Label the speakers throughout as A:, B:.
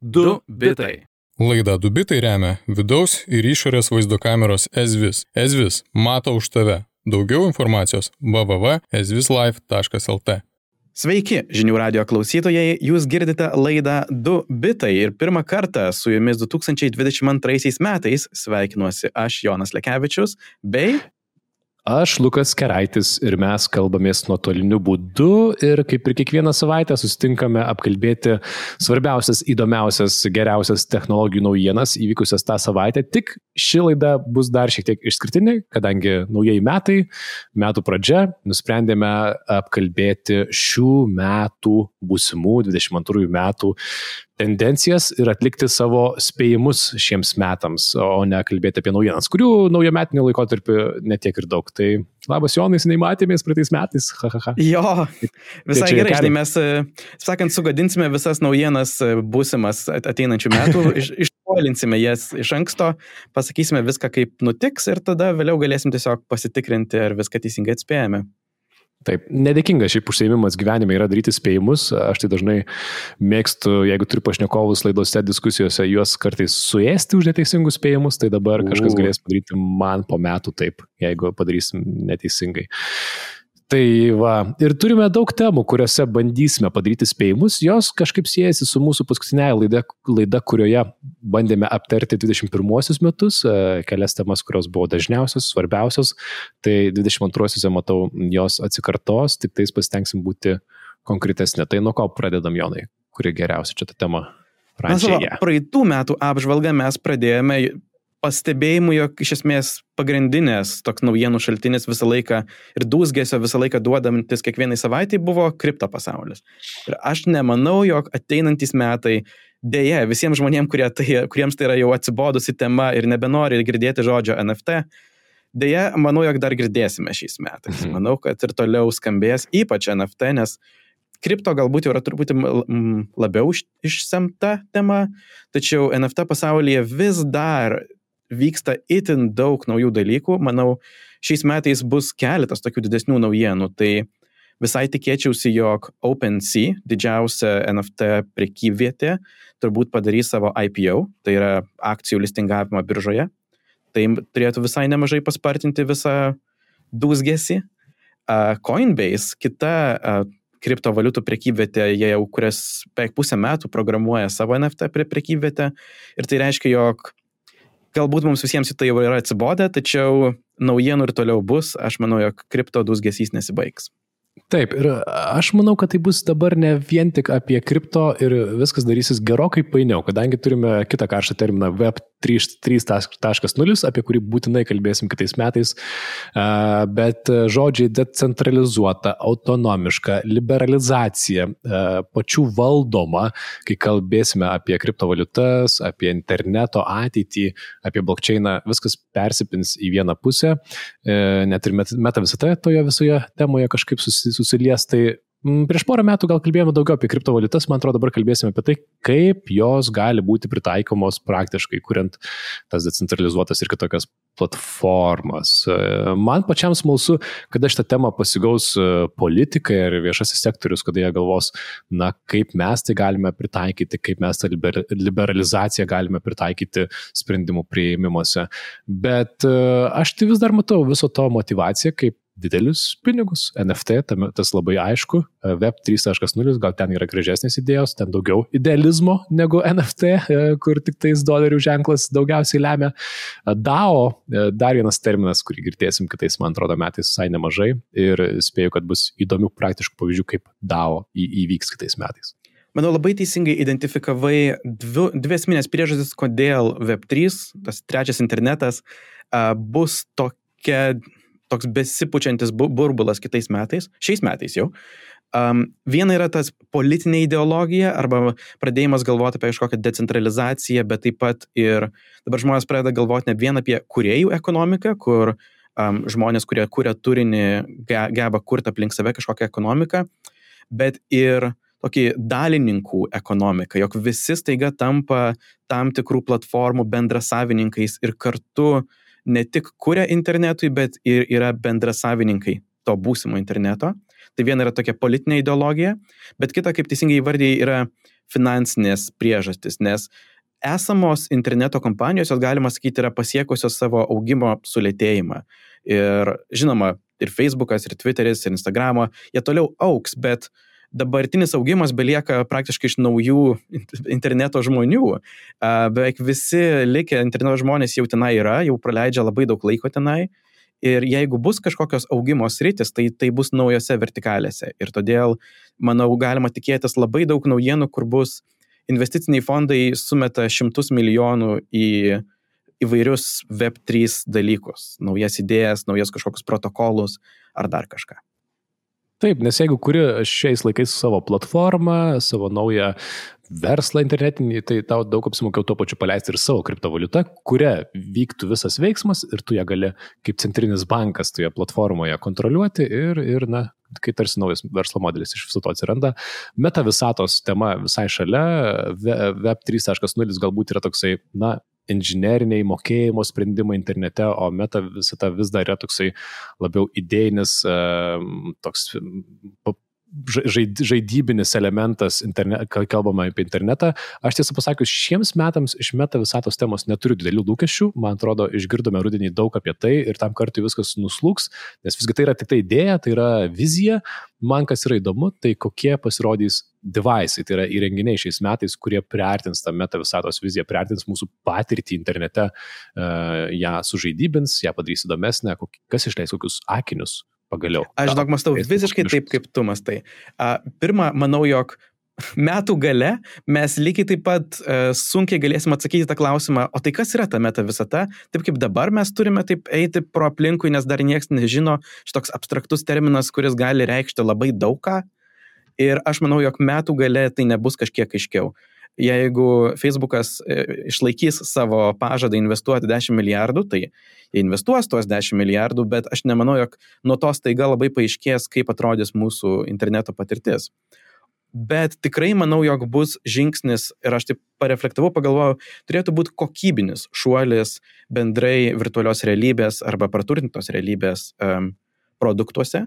A: Du bitai.
B: Laida Dubitai remia vidaus ir išorės vaizdo kameros Ezvis. Ezvis mato už tave. Daugiau informacijos www.ezvislife.lt.
A: Sveiki, žinių radio klausytojai, jūs girdite laidą 2 bitai ir pirmą kartą su jumis 2022 metais sveikinuosi aš Jonas Lekevičius bei
C: Aš Lukas Keraitis ir mes kalbamės nuotoliniu būdu ir kaip ir kiekvieną savaitę susitinkame apkalbėti svarbiausias, įdomiausias, geriausias technologijų naujienas įvykusias tą savaitę. Tik ši laida bus dar šiek tiek išskirtinė, kadangi naujieji metai, metų pradžia, nusprendėme apkalbėti šių metų, būsimų 22 metų tendencijas ir atlikti savo spėjimus šiems metams, o ne kalbėti apie naujienas, kurių naujametinį laikotarpį netiek ir daug. Tai labas Jonai, seniai matėmės praeitais metais. Ha, ha, ha.
A: Jo, visai gerai, žinai, mes, sakant, sugadinsime visas naujienas būsimas ateinančių metų, iš, išpolinsime jas iš anksto, pasakysime viską, kaip nutiks ir tada vėliau galėsim tiesiog pasitikrinti, ar viską teisingai atspėjame.
C: Taip, nedėkingas šiaip užsiemimas gyvenime yra daryti spėjimus. Aš tai dažnai mėgstu, jeigu turiu pašnekovus laidose, diskusijose, juos kartais suėsti už neteisingus spėjimus, tai dabar kažkas galės padaryti man po metų taip, jeigu padarysim neteisingai. Tai va, ir turime daug temų, kuriuose bandysime padaryti spėjimus. Jos kažkaip siejasi su mūsų paskutinėje laida, laida, kurioje bandėme aptarti 21 metus, e, kelias temas, kurios buvo dažniausios, svarbiausios. Tai 22-osiuose, matau, jos atsikartos, tik tais pasitengsim būti konkretesnė. Tai nuo ko pradedam, Jonai? Kuri geriausia čia ta tema?
A: Na, savo praeitų metų apžvalgą mes pradėjome pastebėjimų, jog iš esmės pagrindinės toks naujienų šaltinis visą laiką ir dūsgesio visą laiką duodantis kiekvienai savaitai buvo kripto pasaulis. Ir aš nemanau, jog ateinantys metai dėja visiems žmonėms, kurie tai, kuriems tai yra jau atsibodusi tema ir nebenori girdėti žodžio NFT, dėja, manau, jog dar girdėsime šiais metais. Mhm. Manau, kad ir toliau skambės ypač NFT, nes kripto galbūt jau yra truputį labiau išsemta tema, tačiau NFT pasaulyje vis dar vyksta itin daug naujų dalykų. Manau, šiais metais bus keletas tokių didesnių naujienų. Tai visai tikėčiausi, jog OpenSea, didžiausia NFT prekyvietė, turbūt padarys savo IPO, tai yra akcijų listingavimą biržoje. Tai turėtų visai nemažai paspartinti visą dūsgesį. Coinbase, kita kriptovaliutų prekyvietė, jie jau kurias beveik pusę metų programuoja savo NFT pre prekyvietę ir tai reiškia, jog Galbūt mums visiems tai jau yra atsibodę, tačiau naujienų ir toliau bus. Aš manau, jog kripto dusgesys nesibaigs.
C: Taip, ir aš manau, kad tai bus dabar ne vien tik apie kripto ir viskas darysis gerokai painiau, kadangi turime kitą karštą terminą Web 3.0, apie kurį būtinai kalbėsim kitais metais, bet žodžiai decentralizuota, autonomiška, liberalizacija, pačių valdoma, kai kalbėsime apie kriptovaliutas, apie interneto ateitį, apie blokčeiną, viskas persipins į vieną pusę, e, net ir meta visata toje visoje temoje kažkaip susilies, tai prieš porą metų gal kalbėjome daugiau apie kriptovaliutas, man atrodo dabar kalbėsime apie tai, kaip jos gali būti pritaikomos praktiškai, kuriant tas decentralizuotas ir kitokias platformas. E, man pačiam smalsu, kada šitą temą pasigaus e, politikai ir viešasis sektorius, kada jie galvos, na, kaip mes tai galime pritaikyti, kaip mes tą liberalizaciją galime pritaikyti sprendimų prieimimuose. Bet e, aš tai vis dar matau viso to motivaciją, kaip didelius pinigus. NFT, tam, tas labai aišku, Web 3.0, gal ten yra gražesnės idėjos, ten daugiau idealizmo negu NFT, e, kur tik tais dolerių ženklas daugiausiai lemia. DAO, e, dar vienas terminas, kurį girdėsim kitais, man atrodo, metais visai nemažai ir spėju, kad bus įdomių praktiškų pavyzdžių, kaip DAO įvyks kitais metais.
A: Manau, labai teisingai identifikavai dvi, dvi esminės priežastis, kodėl Web3, tas trečias internetas, bus tokia toks besipučiantis burbulas kitais metais, šiais metais jau. Um, viena yra tas politinė ideologija arba pradėjimas galvoti apie kažkokią decentralizaciją, bet taip pat ir dabar žmonės pradeda galvoti ne vien apie kuriejų ekonomiką, kur um, žmonės, kurie kuria turinį, ge, geba kurti aplink save kažkokią ekonomiką, bet ir tokį dalininkų ekonomiką, jog visi staiga tampa tam tikrų platformų bendrasavininkais ir kartu uh, ne tik kuria internetui, bet ir yra bendrasavininkai to būsimo interneto. Tai viena yra tokia politinė ideologija, bet kita, kaip teisingai įvardėjai, yra finansinės priežastis, nes esamos interneto kompanijos, jos galima sakyti, yra pasiekusios savo augimo sulėtėjimą. Ir žinoma, ir Facebookas, ir Twitteris, ir Instagramo, jie toliau auks, bet dabartinis augimas belieka praktiškai iš naujų interneto žmonių. Beveik visi likę interneto žmonės jau tenai yra, jau praleidžia labai daug laiko tenai. Ir jeigu bus kažkokios augimo sritis, tai tai bus naujose vertikalėse. Ir todėl, manau, galima tikėtis labai daug naujienų, kur bus investiciniai fondai sumeta šimtus milijonų į įvairius Web3 dalykus, naujas idėjas, naujas kažkokius protokolus ar dar kažką.
C: Taip, nes jeigu kuri šiais laikais savo platformą, savo naują verslą internetinį, tai tau daug apsimokiau tuo pačiu paleisti ir savo kriptovaliutą, kuria vyktų visas veiksmas ir tu ją gali kaip centrinis bankas toje platformoje kontroliuoti ir, ir na, kai tarsi naujas verslo modelis iš viso to atsiranda. Meta visatos tema visai šalia, Web 3.0 galbūt yra toksai, na, inžinieriniai mokėjimo sprendimai internete, o meta visata vis dar yra toksai labiau idėjinis, toks žaidybinis elementas, interne, kalbama apie internetą. Aš tiesą pasakius, šiems metams iš meta visatos temos neturiu didelių lūkesčių. Man atrodo, išgirdome rudenį daug apie tai ir tam kartui viskas nuslūks, nes visgi tai yra tik tai idėja, tai yra vizija. Man kas yra įdomu, tai kokie pasirodys devaisai, tai yra įrenginiai šiais metais, kurie priartins tą meta visatos viziją, priartins mūsų patirtį internete, uh, ją sužaidybins, ją padarys įdomesnę, kas išleis kokius akinius pagaliau.
A: Aš žinok, mąstau visiškai taip, kaip tu mastai. Pirma, manau, jog metų gale mes lygiai taip pat uh, sunkiai galėsim atsakyti tą klausimą, o tai kas yra ta meta visata, taip kaip dabar mes turime taip eiti pro aplinkui, nes dar niekas nežino, šitoks abstraktus terminas, kuris gali reikšti labai daug ką. Ir aš manau, jog metų gale tai nebus kažkiek aiškiau. Jeigu Facebookas e, išlaikys savo pažadą investuoti 10 milijardų, tai jie investuos tuos 10 milijardų, bet aš nemanau, jog nuo to staiga labai paaiškės, kaip atrodys mūsų interneto patirtis. Bet tikrai manau, jog bus žingsnis, ir aš taip pareflektavau, pagalvojau, turėtų būti kokybinis šuolis bendrai virtualios realybės arba praturtintos realybės um, produktuose,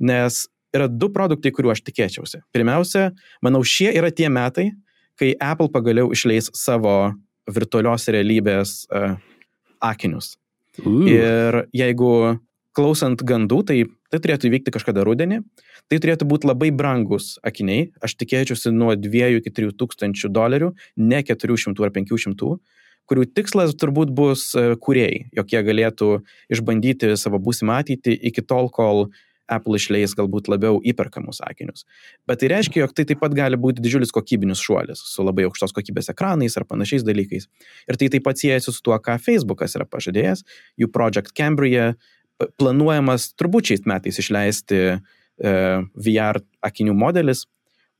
A: nes yra du produktai, kuriuo aš tikėčiausi. Pirmiausia, manau, šie yra tie metai, kai Apple pagaliau išleis savo virtualios realybės uh, akinius. Uh. Ir jeigu klausant gandų, tai tai turėtų įvykti kažkada rudenį, tai turėtų būti labai brangus akiniai, aš tikėčiausi nuo 2 iki 3 tūkstančių dolerių, ne 400 ar 500 kurių tikslas turbūt bus e, kuriejai, jog jie galėtų išbandyti savo būsimą ateitį iki tol, kol Apple išleis galbūt labiau įperkamus akinius. Bet tai reiškia, jog tai taip pat gali būti didžiulis kokybinis šuolis su labai aukštos kokybės ekranais ar panašiais dalykais. Ir tai taip pat siejasi su tuo, ką Facebookas yra pažadėjęs. Jų Project Cambria planuojamas turbūt šiais metais išleisti e, VR akinių modelis,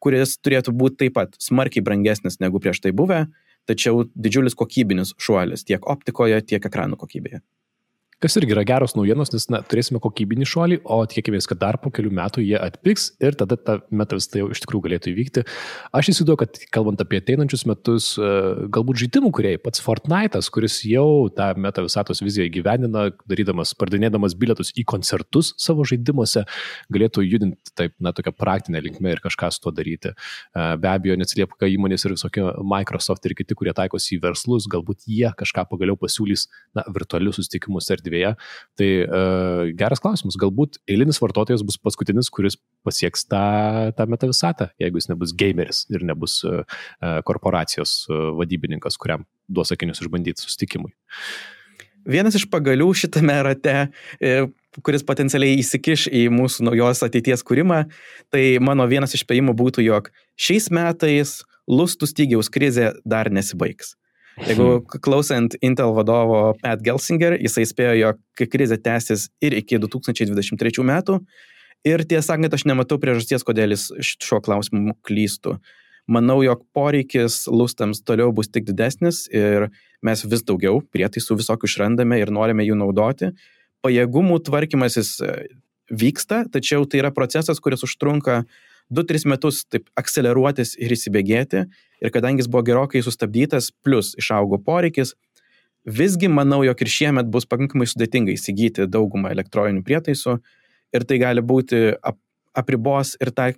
A: kuris turėtų būti taip pat smarkiai brangesnis negu prieš tai buvę, tačiau didžiulis kokybinis šuolis tiek optikoje, tiek ekranų kokybėje.
C: Kas irgi yra geros naujienos, nes na, turėsime kokybinį šuolį, o tikėkime, kad dar po kelių metų jie atpiks ir tada ta meta visata jau iš tikrųjų galėtų įvykti. Aš įsivaizduoju, kad kalbant apie ateinančius metus, e, galbūt žaidimų kuriai, pats Fortnite'as, kuris jau tą meta visatos viziją įgyvendina, darydamas, pardinėdamas bilietus į koncertus savo žaidimuose, galėtų judinti taip, na, tokią praktinę linkmę ir kažką su tuo daryti. E, be abejo, neatsiliepka įmonės ir visokie Microsoft ir kiti, kurie taikosi į verslus, galbūt jie kažką pagaliau pasiūlys, na, virtualius susitikimus ir erdvėje. Tai uh, geras klausimas. Galbūt eilinis vartotojas bus paskutinis, kuris pasieks tą, tą meta visatą, jeigu jis nebus gameris ir nebus uh, korporacijos uh, vadybininkas, kuriam duos akinius išbandyti sustikimui.
A: Vienas iš pagalių šitame rate, kuris potencialiai įsikiš į mūsų naujos ateities kūrimą, tai mano vienas iš spėjimų būtų, jog šiais metais lustų stygiaus krizė dar nesibaigs. Jeigu klausant Intel vadovo Pat Gelsinger, jisai spėjo, jog krizė tęsis ir iki 2023 metų. Ir tiesą sakant, aš nematau priežasties, kodėl jis šiuo klausimu klystų. Manau, jog poreikis lustams toliau bus tik didesnis ir mes vis daugiau prietaisų visokių išrandame ir norime jų naudoti. Pajėgumų tvarkymasis e, vyksta, tačiau tai yra procesas, kuris užtrunka 2-3 metus taip akceleruotis ir įsibėgėti. Ir kadangi jis buvo gerokai sustabdytas, plus išaugo poreikis, visgi manau, jog ir šiemet bus pakankamai sudėtinga įsigyti daugumą elektroninių prietaisų ir tai gali būti ap apribos ir tą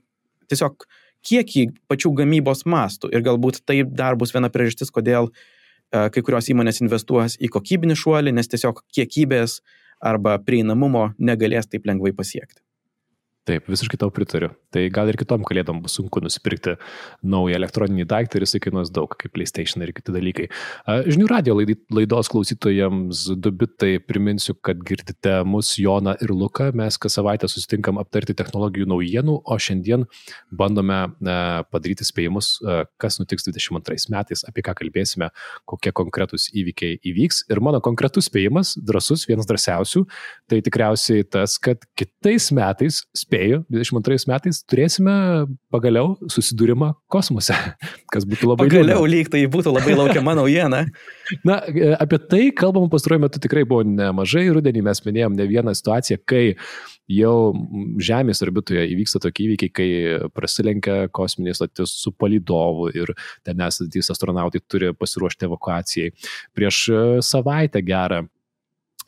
A: tiesiog kiekį pačių gamybos mastų. Ir galbūt tai dar bus viena priežastis, kodėl uh, kai kurios įmonės investuos į kokybinį šuolį, nes tiesiog kiekybės arba prieinamumo negalės taip lengvai pasiekti.
C: Taip, visiškai tau pritariu. Tai gal ir kitom kalėdom bus sunku nusipirkti naują elektroninį daiktą ir jisai kainuos daug, kaip PlayStation ir kiti dalykai. Žinių radio laidos klausytojams du bitai priminsiu, kad girdite mus Joną ir Luką. Mes kas savaitę susitinkam aptarti technologijų naujienų, o šiandien bandome padaryti spėjimus, kas nutiks 22 metais, apie ką kalbėsime, kokie konkretūs įvykiai įvyks. Ir mano konkretus spėjimas, drasus, vienas drąsiausių, tai tikriausiai tas, kad kitais metais spėjimas spėju, 22 metais turėsime pagaliau susidūrimą kosmose, kas būtų labai
A: Pagaliau liūdna. lyg tai būtų labai laukiama naujiena.
C: Na, apie tai kalbam pastaruoju metu tikrai buvo nemažai. Rudenį mes minėjom ne vieną situaciją, kai jau Žemės orbitoje įvyksta tokie įvykiai, kai prasilenkia kosminė stotis su palidovu ir ten esantys astronautai turi pasiruošti evakuacijai. Prieš savaitę gerą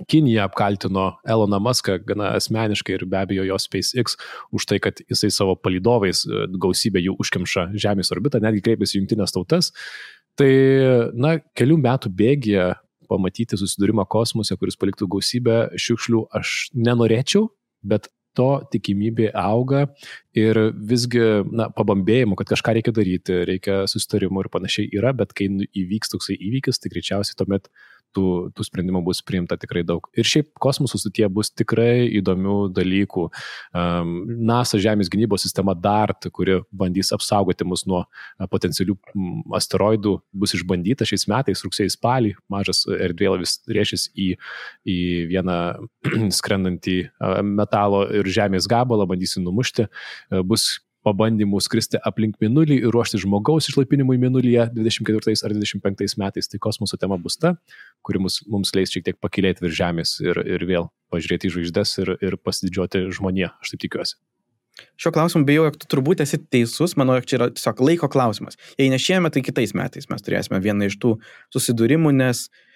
C: Kinija apkaltino Eloną Muską gana asmeniškai ir be abejo jo SpaceX už tai, kad jisai savo palidovais e, gausybę jų užkemša Žemės orbitą, netgi kreipėsi jungtinės tautas. Tai, na, kelių metų bėgėje pamatyti susidūrimą kosmose, kuris paliktų gausybę šiukšlių, aš nenorėčiau, bet to tikimybė auga ir visgi, na, pabambėjimo, kad kažką reikia daryti, reikia susitarimų ir panašiai yra, bet kai įvyks toksai įvykis, tai greičiausiai tuomet tų, tų sprendimų bus priimta tikrai daug. Ir šiaip kosmosų sutie bus tikrai įdomių dalykų. Um, NASA Žemės gynybos sistema DART, kuri bandys apsaugoti mus nuo potencialių asteroidų, bus išbandyta šiais metais, rugsėjai spalį. Mažas erdvėlaivis riešis į, į vieną skrendantį metalo ir žemės gabalą, bandys jį numušti. Bus pabandymų skristi aplink Minulį ir ruošti žmogaus išlaipinimui Minulyje 24 ar 25 metais. Tai kosmoso tema bus ta, kuri mus, mums leis šiek tiek pakilėti virš Žemės ir, ir vėl pažiūrėti į žvaigždės ir, ir pasididžiuoti žmonėje, aš taip tikiuosi.
A: Šiuo klausimu bijau, jog tu turbūt esi teisus, manau, jog čia yra tiesiog laiko klausimas. Jei ne šiemet, tai kitais metais mes turėsime vieną iš tų susidūrimų, nes uh,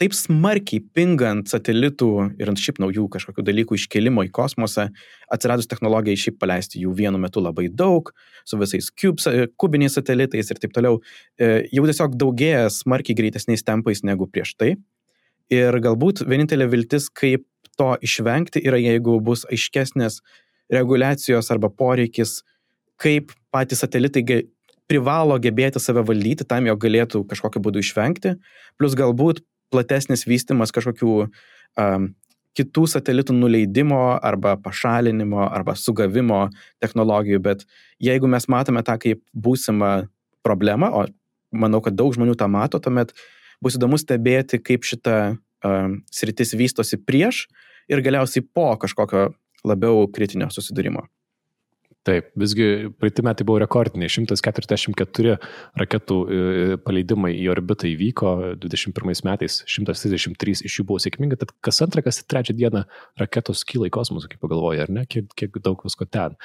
A: taip smarkiai pingant satelitų ir šiaip naujų kažkokių dalykų iškelimo į kosmosą, atsiradus technologijai šiaip paleisti jų vienu metu labai daug, su visais cubes, kubiniais satelitais ir taip toliau, e, jau tiesiog daugėja smarkiai greitesniais tempais negu prieš tai. Ir galbūt vienintelė viltis, kaip to išvengti, yra jeigu bus aiškesnės reguliacijos arba poreikis, kaip patys satelitai privalo gebėti save valdyti tam, jog galėtų kažkokiu būdu išvengti, plus galbūt platesnis vystimas kažkokių um, kitų satelitų nuleidimo arba pašalinimo arba sugavimo technologijų, bet jeigu mes matome tą kaip būsimą problemą, o manau, kad daug žmonių tą mato, tuomet bus įdomu stebėti, kaip šita um, sritis vystosi prieš ir galiausiai po kažkokio labiau kritinio susidūrimo.
C: Taip, visgi praeitį metai buvo rekordiniai. 144 raketų e, paleidimai į orbitą įvyko 21 metais, 133 iš jų buvo sėkminga, tad kas antrą, kas trečią dieną raketos kyla į kosmosą, kaip pagalvoja, ar ne, kiek, kiek daug visko ten.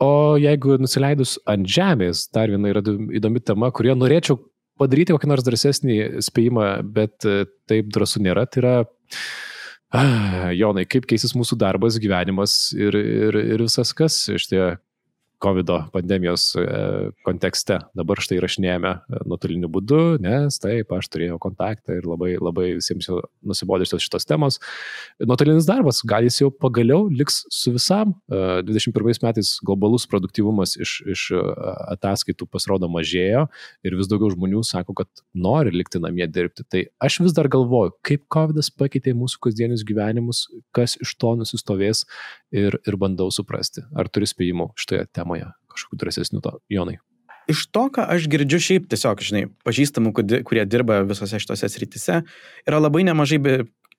C: O jeigu nusileidus ant Žemės, dar viena yra įdomi tema, kurie norėčiau padaryti kokį nors drąsesnį spėjimą, bet e, taip drąsų nėra, tai yra Ah, Jonai, kaip keisis mūsų darbas, gyvenimas ir, ir, ir visas kas šitie COVID pandemijos e, kontekste. Dabar štai rašinėjame e, nuotoliniu būdu, nes taip, aš turėjau kontaktą ir labai, labai visiems jau nusibodėsios šitos temos. Nuotolinis darbas, gal jis jau pagaliau liks su visam. 21 e, metais globalus produktyvumas iš, iš ataskaitų pasirodo mažėjo ir vis daugiau žmonių sako, kad nori likti namie dirbti. Tai aš vis dar galvoju, kaip COVID pakeitė mūsų kasdienius gyvenimus, kas iš to nusistovės ir, ir bandau suprasti. Ar turi spėjimų šitoje temoje? kažkokių drąsesnių to, Jonai?
A: Iš to, ką aš girdžiu šiaip tiesiog, žinai, pažįstamų, kurie dirba visose šitose srityse, yra labai nemažai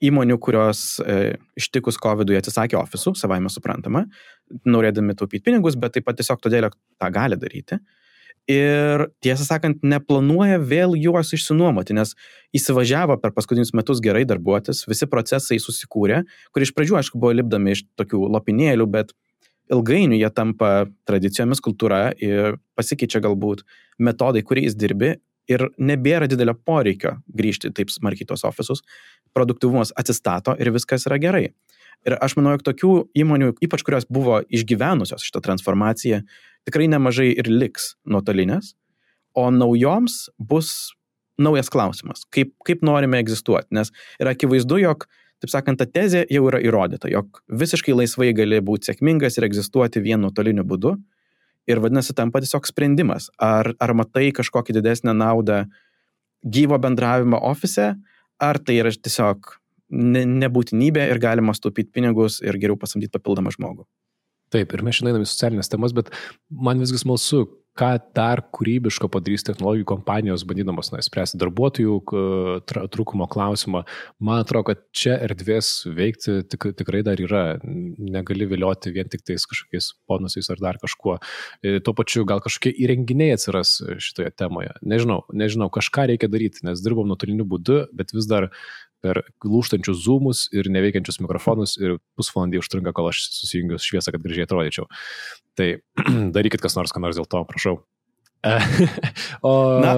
A: įmonių, kurios e, ištikus COVID-ui atsisakė ofisų, savaime suprantama, norėdami taupyti pinigus, bet taip pat tiesiog todėl tą gali daryti. Ir tiesą sakant, neplanuoja vėl juos išsinuomoti, nes įsivažiavo per paskutinius metus gerai darbuotis, visi procesai susikūrė, kur iš pradžių, aišku, buvo lipdami iš tokių lopinėlių, bet ilgainiui jie tampa tradicijomis, kultūra ir pasikeičia galbūt metodai, kuriais dirbi ir nebėra didelio poreikio grįžti taip smarkiai tos ofisus, produktivumas atsistato ir viskas yra gerai. Ir aš manau, jog tokių įmonių, ypač kurios buvo išgyvenusios šitą transformaciją, tikrai nemažai ir liks nuotolinės, o naujoms bus naujas klausimas, kaip, kaip norime egzistuoti, nes yra akivaizdu, jog, taip sakant, ta tezė jau yra įrodyta, jog visiškai laisvai gali būti sėkmingas ir egzistuoti vienu nuotoliniu būdu. Ir vadinasi, tampa tiesiog sprendimas, ar, ar matai kažkokią didesnę naudą gyvo bendravimo ofise, ar tai yra tiesiog ne, nebūtinybė ir galima stupyti pinigus ir geriau pasamdyti papildomą žmogų.
C: Taip, ir mes šiandien į socialinės temas, bet man visgi smalsu, ką dar kūrybiško padarys technologijų kompanijos, bandydamos na, spręsti darbuotojų trūkumo klausimą. Man atrodo, kad čia erdvės veikti tik, tikrai dar yra. Negali vilioti vien tik tais kažkokiais bonusais ar dar kažkuo. E, tuo pačiu gal kažkokie įrenginiai atsiras šitoje temoje. Nežinau, nežinau, kažką reikia daryti, nes dirbam nuotoliniu būdu, bet vis dar per lūštančius zoomus ir neveikiančius mikrofonus ir pusvalandį užtrunka, kol aš susijungiu šviesą, kad gražiai atrodyčiau. Tai darykit kas nors, ką nors dėl to, prašau.
A: o... Na,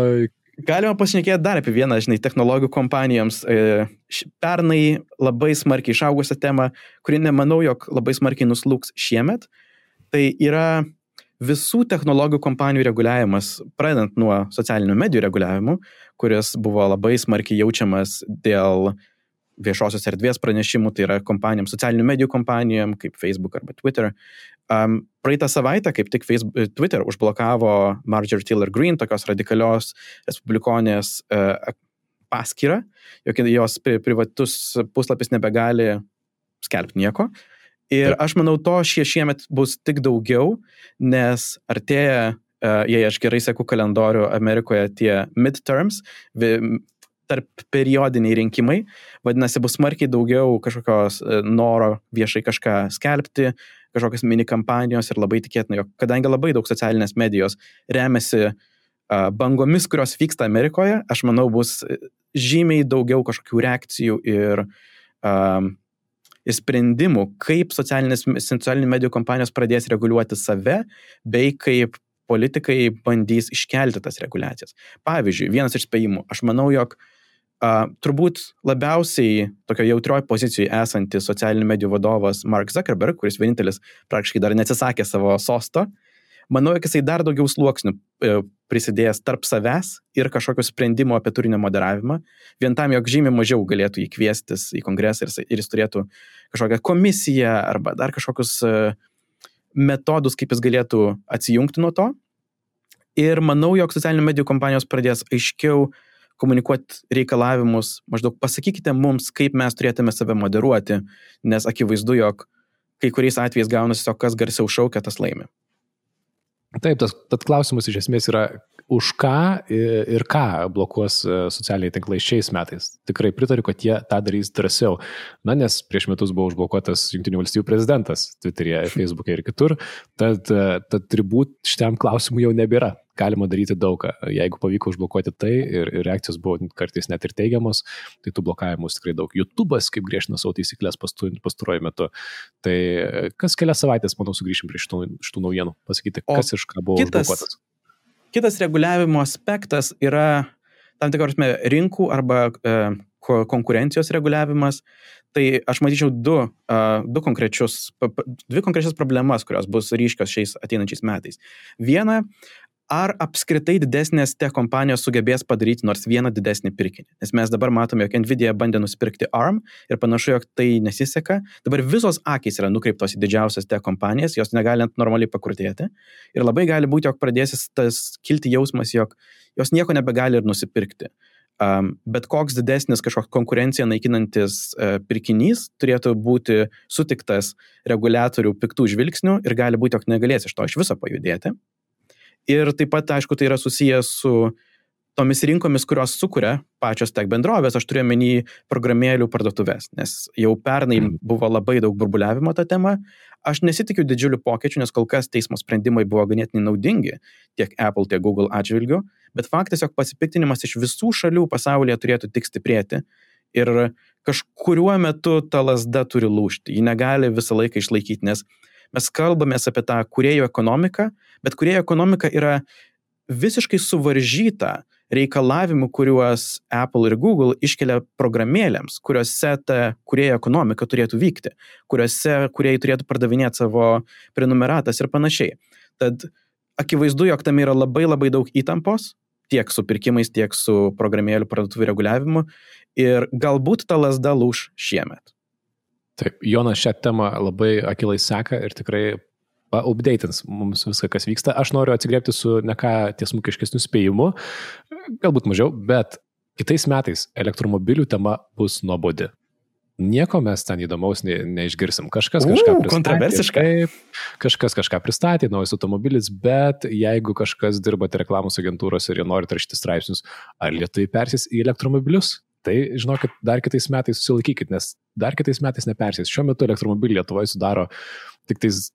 A: galima pašnekėti dar apie vieną, žinai, technologijų kompanijoms. E, pernai labai smarkiai išaugusią temą, kuri nemanau, jog labai smarkiai nuslūks šiemet. Tai yra visų technologijų kompanijų reguliavimas, pradedant nuo socialinių medijų reguliavimų, kuris buvo labai smarkiai jaučiamas dėl viešosios erdvės pranešimų, tai yra kompanijom, socialinių medijų kompanijom, kaip Facebook arba Twitter. Um, praeitą savaitę kaip tik Facebook, Twitter užblokavo Marjorie Taylor Greene, tokios radikalios respublikonės uh, paskyrą, jog jos privatus puslapis nebegali skelbti nieko. Ir aš manau, to šie šiemet bus tik daugiau, nes artėja jei aš gerai seku kalendorių Amerikoje, tie midterms, tarp periodiniai rinkimai, vadinasi, bus smarkiai daugiau kažkokios e, noro viešai kažką skelbti, kažkokios mini kampanijos ir labai tikėtina, jog kadangi labai daug socialinės medijos remiasi bangomis, kurios vyksta Amerikoje, aš manau, bus e, žymiai daugiau kažkokių reakcijų ir, um, sprendimų, kaip socialinių medijų kompanijos pradės reguliuoti save, bei kaip politikai bandys iškelti tas reguliacijas. Pavyzdžiui, vienas iš spėjimų, aš manau, jog uh, turbūt labiausiai tokio jautrioj pozicijoje esantis socialinių medijų vadovas Mark Zuckerberg, kuris vienintelis praktiškai dar neatsisakė savo sosto, manau, jog jisai dar daugiau sluoksnių e, prisidėjęs tarp savęs ir kažkokio sprendimo apie turinio moderavimą, vien tam, jog žymiai mažiau galėtų jį kviestis į kongresą ir, ir jis turėtų kažkokią komisiją arba dar kažkokius uh, metodus, kaip jis galėtų atsijungti nuo to. Ir manau, jog socialinių medijų kompanijos pradės aiškiau komunikuoti reikalavimus, maždaug pasakykite mums, kaip mes turėtume save moderuoti, nes akivaizdu, jog kai kuriais atvejais gaunasi tiesiog kas garsiau šaukia, tas laimi.
C: Taip, tas, tas klausimas iš esmės yra, už ką ir ką blokuos e, socialiniai tinklai šiais metais. Tikrai pritariu, kad jie tą darys drąsiau. Na, nes prieš metus buvo užblokuotas Junktinių valstybių prezidentas Twitter'e, Facebook'e ir kitur, tad, e, tad turbūt šitam klausimui jau nebėra. Galima daryti daugą. Jeigu pavyko užblokuoti tai ir, ir reakcijos buvo kartais net ir teigiamos, tai tų blokavimų tikrai daug. YouTube'as kaip griežtina savo taisyklės pastaruoju metu. Tai e, kas kelias savaitės, manau, sugrįšim prie šitų, šitų naujienų, pasakyti, kas o iš ką buvo kitas, užblokuotas
A: Kitas reguliavimo aspektas yra tam tikros rinkų arba e, konkurencijos reguliavimas. Tai aš matyčiau du, uh, du konkrečius, dvi konkrečias problemas, kurios bus ryškios šiais ateinančiais metais. Viena, ar apskritai didesnės tech kompanijos sugebės padaryti nors vieną didesnį pirkinį. Nes mes dabar matome, jog Nvidia bandė nusipirkti ARM ir panašu, jog tai nesiseka. Dabar visos akis yra nukreiptos į didžiausias tech kompanijas, jos negali normaliai pakurtėti. Ir labai gali būti, jog pradėsis tas kilti jausmas, jog jos nieko nebegali ir nusipirkti. Um, bet koks didesnis kažkoks konkurenciją naikinantis uh, pirkinys turėtų būti sutiktas reguliatorių piktų žvilgsnių ir gali būti, jog negalės iš to iš viso pajudėti. Ir taip pat, aišku, tai yra susijęs su tomis rinkomis, kurios sukuria pačios tech bendrovės, aš turiu menį programėlių parduotuvės, nes jau pernai mhm. buvo labai daug burbuliavimo tą temą. Aš nesitikiu didžiulių pokyčių, nes kol kas teismo sprendimai buvo ganėtinai naudingi tiek Apple, tiek Google atžvilgių, bet faktas, jog pasipiktinimas iš visų šalių pasaulyje turėtų tik stiprėti ir kažkuriuo metu ta lasda turi lūšti, ji negali visą laiką išlaikyti, nes mes kalbamės apie tą kuriejų ekonomiką, bet kuriejų ekonomika yra visiškai suvaržyta reikalavimų, kuriuos Apple ir Google iškelia programėlėms, kuriuose ta kuriejo ekonomika turėtų vykti, kuriuose kuriejai turėtų pardavinėti savo prenumeratas ir panašiai. Tad akivaizdu, jog tam yra labai labai daug įtampos, tiek su pirkimais, tiek su programėlių parduotuvų reguliavimu ir galbūt ta lasda lūž šiemet.
C: Taip, Jonas šią temą labai akilai seka ir tikrai updatins mums viską, kas vyksta. Aš noriu atsigriepti su ne ką tiesmukiškesniu spėjimu, galbūt mažiau, bet kitais metais elektromobilių tema bus nuobodi. Nieko mes ten įdomaus ne, neišgirsim. Kažkas kažką pristatė.
A: Kontroversiškai.
C: Kažkas kažką pristatė, naujas automobilis, bet jeigu kažkas dirbate reklamos agentūros ir jie nori rašyti straipsnius, ar lietuviai persės į elektromobilius, tai žinokit, dar kitais metais susilaikykit, nes dar kitais metais nepersės. Šiuo metu elektromobiliai Lietuvoje sudaro tik tais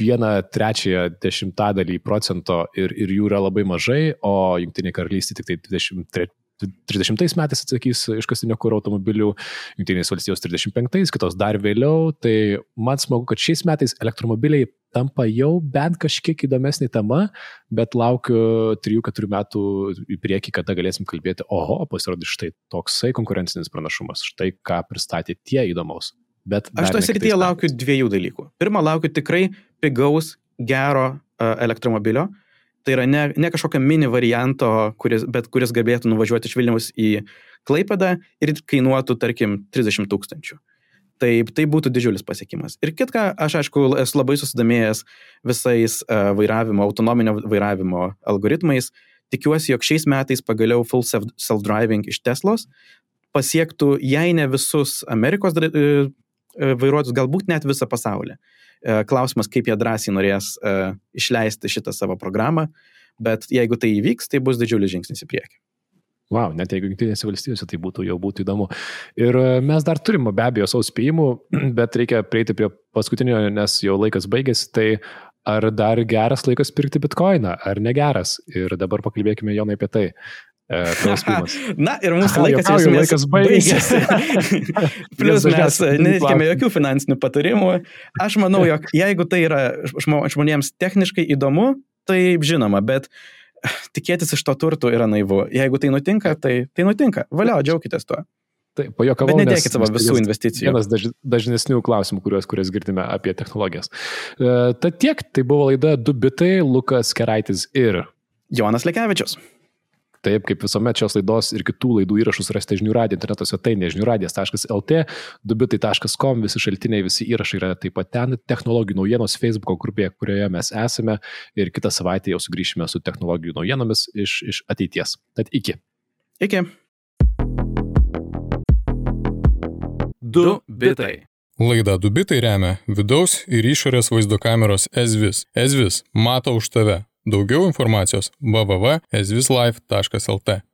C: vieną trečiąją dešimtadalį procento ir, ir jų yra labai mažai, o Junktinė karalystė tik tai 23, 30 metais atsakys iškastinio kūro automobilių, Junktinės valstijos 35, kitos dar vėliau. Tai man smagu, kad šiais metais elektromobiliai tampa jau bent kažkiek įdomesnė tema, bet laukiu 3-4 metų į priekį, kada galėsim kalbėti, oho, pasirodys štai toksai konkurencinis pranašumas, štai ką pristatė tie įdomaus. Bet
A: Aš toje srityje laukiu dviejų dalykų. Pirma, laukiu tikrai pigaus, gero uh, elektromobilio, Tai yra ne, ne kažkokio mini varianto, kuris, bet kuris galėtų nuvažiuoti iš Vilniaus į Klaipadą ir kainuotų, tarkim, 30 tūkstančių. Taip, tai būtų didžiulis pasiekimas. Ir kitka, aš aišku, esu labai susidomėjęs visais uh, vairavimo, autonominio vairavimo algoritmais. Tikiuosi, jog šiais metais pagaliau full self-driving iš Teslos pasiektų, jei ne visus Amerikos uh, vairuotojus, galbūt net visą pasaulį. E, klausimas, kaip jie drąsiai norės e, išleisti šitą savo programą, bet jeigu tai įvyks, tai bus didžiulis žingsnis į priekį.
C: Wow, net jeigu Junktinėse valstijose tai būtų jau būtų įdomu. Ir e, mes dar turim be abejo savo spėjimų, bet reikia prieiti prie paskutinio, nes jau laikas baigėsi. Tai ar dar geras laikas pirkti bitkoiną, ar negeras? Ir dabar pakalbėkime Jonai apie tai.
A: Na ir mūsų laikas,
C: jau laikas baigėsi.
A: Plus mes netikime jokių finansinių patarimų. Aš manau, jog jeigu tai yra žmonėms techniškai įdomu, tai žinoma, bet tikėtis iš to turtų yra naivu. Jeigu tai nutinka, tai, tai nutinka. Valio, džiaukitės tuo.
C: Taip, pajokavau.
A: Bet nedėkit savo visų investicijų.
C: Vienas daž, dažnesnių klausimų, kuriuos, kuriuos girdime apie technologijas. Uh, Tad tiek, tai buvo laida Du bitai, Lukas Keraitis ir
A: Jonas Lekevičius.
C: Taip, kaip visuomet šios laidos ir kitų laidų įrašus rasite žinių radijo interneto svetainėje žiniųradijas.lt, dubitai.com, visi šaltiniai, visi įrašai yra taip pat ten, technologijų naujienos Facebook grupėje, kurioje mes esame ir kitą savaitę jau sugrįšime su technologijų naujienomis iš, iš ateities. Tad iki.
A: Iki. Du bitai.
B: Laida Dubitai remia vidaus ir išorės vaizdo kameros Ezvis. Ezvis mato už tave. Daugiau informacijos www.ezvislife.lt